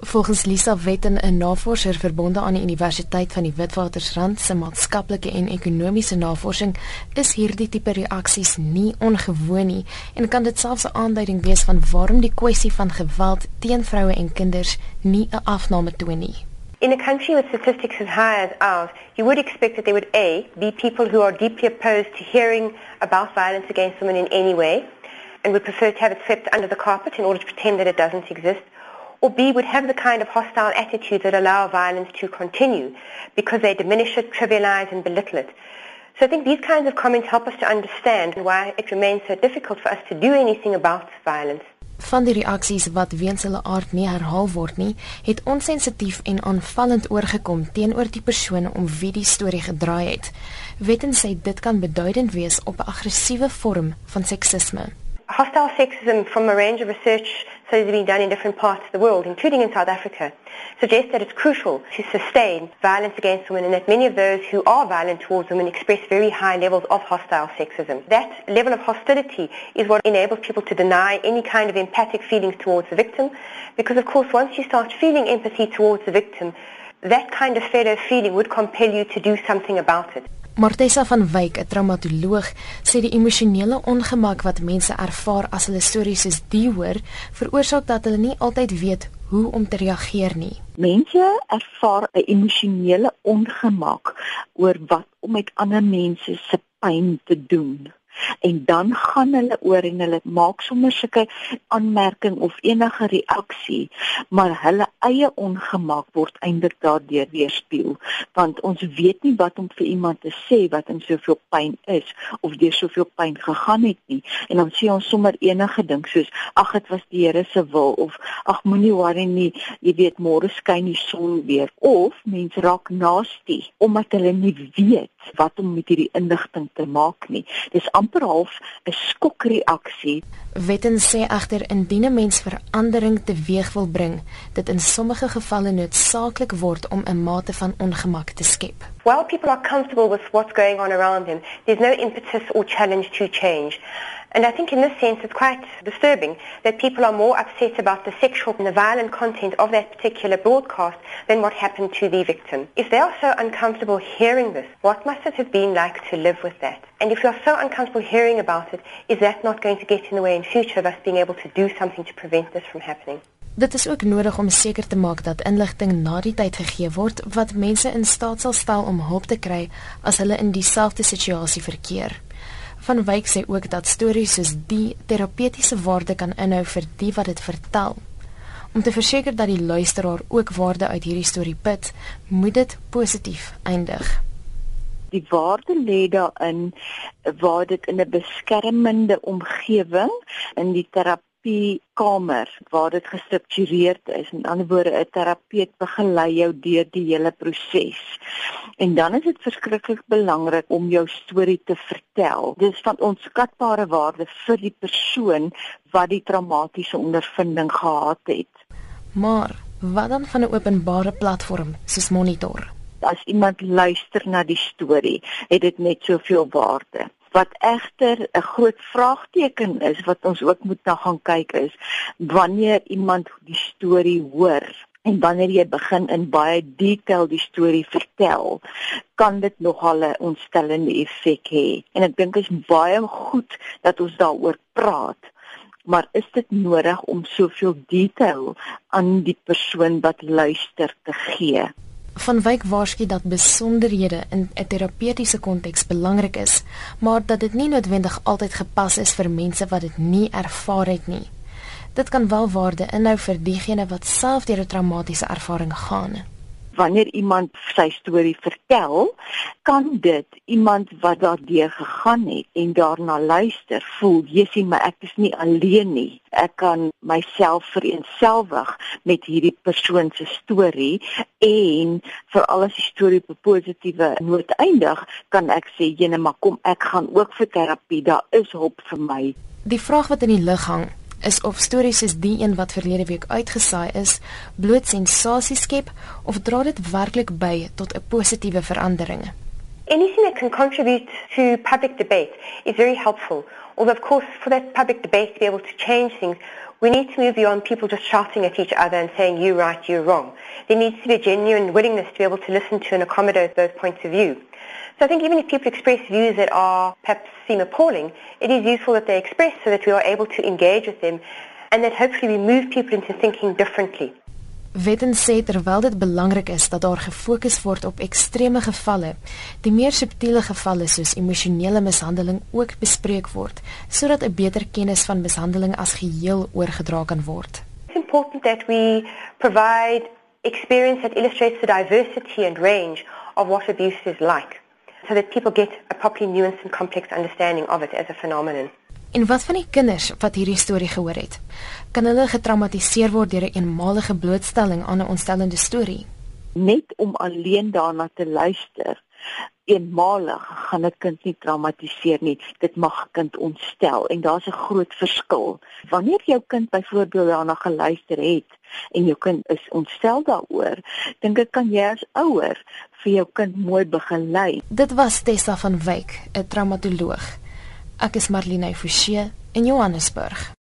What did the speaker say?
Volgens Lisa Wetten, 'n navorser verbonde aan die Universiteit van die Witwatersrand se maatskaplike en ekonomiese navorsing, is hierdie tipe reaksies nie ongewoon nie en kan dit selfs 'n aanduiding wees van waarom die kwessie van geweld teen vroue en kinders nie 'n afname toon nie. In a country with statistics as high as ours, you would expect that there would A, be people who are deeply opposed to hearing about violence against women in any way and would prefer to have it swept under the carpet in order to pretend that it doesn't exist. Or B, would have the kind of hostile attitude that allow violence to continue because they diminish it, trivialize and belittle it. So I think these kinds of comments help us to understand why it remains so difficult for us to do anything about violence. Van die reaksies wat weens hulle aard nie herhaal word nie, het onsensitief en aanvallend oorgekom teenoor die persoon om wie die storie gedraai het. Wetten sê dit kan beduidend wees op 'n aggressiewe vorm van seksisme. Hostile sexism from a range of research studies being done in different parts of the world, including in South Africa, suggest that it's crucial to sustain violence against women and that many of those who are violent towards women express very high levels of hostile sexism. That level of hostility is what enables people to deny any kind of empathic feelings towards the victim because, of course, once you start feeling empathy towards the victim, that kind of fellow feeling would compel you to do something about it. Martessa van Wyk, 'n traumatoloog, sê die emosionele ongemak wat mense ervaar as hulle stories soos die hoor, veroorsaak dat hulle nie altyd weet hoe om te reageer nie. Mense ervaar 'n emosionele ongemak oor wat om met ander mense se pyn te doen en dan gaan hulle oor en hulle maak sommer sulke aanmerking of enige reaksie maar hulle eie ongemak word eintlik daardeur weerspieël. Want ons weet nie wat om vir iemand te sê wat in soveel pyn is of deur soveel pyn gegaan het nie. En dan sê ons sommer enige ding soos ag dit was die Here se wil of ag moenie worry nie jy weet môre skyn die son weer. Of mense raak nasty omdat hulle nie weet wat om met hierdie inligting te maak nie. Dis amper half 'n skokreaksie. Wetten sê egter indien 'n mens verandering teweeg wil bring, dit in sommige gevalle noodsaaklik word om 'n mate van ongemak te skep. While people are comfortable with what's going on around them, there's no impetus or challenge to change. And I think in this sense it's quite disturbing that people are more upset about the sexual and the violent content of that particular broadcast than what happened to the victim. If they are so uncomfortable hearing this, what must it have been like to live with that? And if you are so uncomfortable hearing about it, is that not going to get in the way in future of us being able to do something to prevent this from happening? Dit is ook nodig om seker te maak dat inligting na die tyd gegee word wat mense in staat sal stel om hulp te kry as hulle in dieselfde situasie verkeer. Van Wyk sê ook dat stories soos die terapeutiese waarde kan inhou vir die wat dit vertel. Om te verseker dat die luisteraar ook waarde uit hierdie storie put, moet dit positief eindig. Die waarde lê daarin waar dit in 'n beskermende omgewing in die terapie die kamer waar dit gestruktureerd is. In ander woorde, 'n terapeut begelei jou deur die hele proses. En dan is dit verskriklik belangrik om jou storie te vertel. Dit is van onskatbare waarde vir die persoon wat die traumatiese ondervinding gehad het. Maar wat dan van 'n openbare platform soos Monitor? As iemand luister na die storie, het dit net soveel waarde. Wat egter 'n groot vraagteken is wat ons ook moet na gaan kyk is wanneer iemand die storie hoor en wanneer jy begin in baie detail die storie vertel, kan dit nogal 'n ontstellende effek hê. En ek dink dit is baie goed dat ons daaroor praat. Maar is dit nodig om soveel detail aan die persoon wat luister te gee? Van Wyk waarsku dat besonderhede in 'n terapeutiese konteks belangrik is, maar dat dit nie noodwendig altyd gepas is vir mense wat dit nie ervaar het nie. Dit kan wel waarde inhou vir diegene wat self deur 'n traumatiese ervaring gaan wanneer iemand sy storie vertel, kan dit iemand wat daardeur gegaan het en daarna luister, voel, "Jessie, maar ek is nie alleen nie. Ek kan myself vereenselwig met hierdie persoon se storie en veral as die storie op 'n positiewe noot eindig, kan ek sê, "Jene, maar kom, ek gaan ook vir terapie. Daar is hulp vir my." Die vraag wat in die lug hang, is of stories soos die een wat verlede week uitgesaai is, bloot sensasie skep of dra dit werklik by tot 'n positiewe verandering? Anything that can contribute to public debate is very helpful. Although of course for that public debate to be able to change things, We need to move beyond people just shouting at each other and saying, you're right, you're wrong. There needs to be a genuine willingness to be able to listen to and accommodate those points of view. So I think even if people express views that are perhaps seem appalling, it is useful that they express so that we are able to engage with them and that hopefully we move people into thinking differently. Wetten sê terwyl dit belangrik is dat daar gefokus word op ekstreme gevalle, die meer subtiele gevalle soos emosionele mishandeling ook bespreek word sodat 'n beter kennis van mishandeling as geheel oorgedra kan word. It's important that we provide experience that illustrates the diversity and range of what abuse is like so that people get a properly nuanced and complex understanding of it as a phenomenon. En wat van die kinders wat hierdie storie gehoor het? Kan hulle getraumatiseer word deur 'n eenmalige blootstelling aan 'n ontstellende storie? Net om alleen daarna te luister, eenmalig gaan 'n kind nie traumatiseer nie. Dit mag 'n kind ontstel en daar's 'n groot verskil. Wanneer jou kind byvoorbeeld daarna geluister het en jou kind is ontstel daaroor, dink ek kan jy as ouer vir jou kind mooi begelei. Dit was Tessa van Wyk, 'n traumatoloog. Ek is Marlene Forsie in Johannesburg.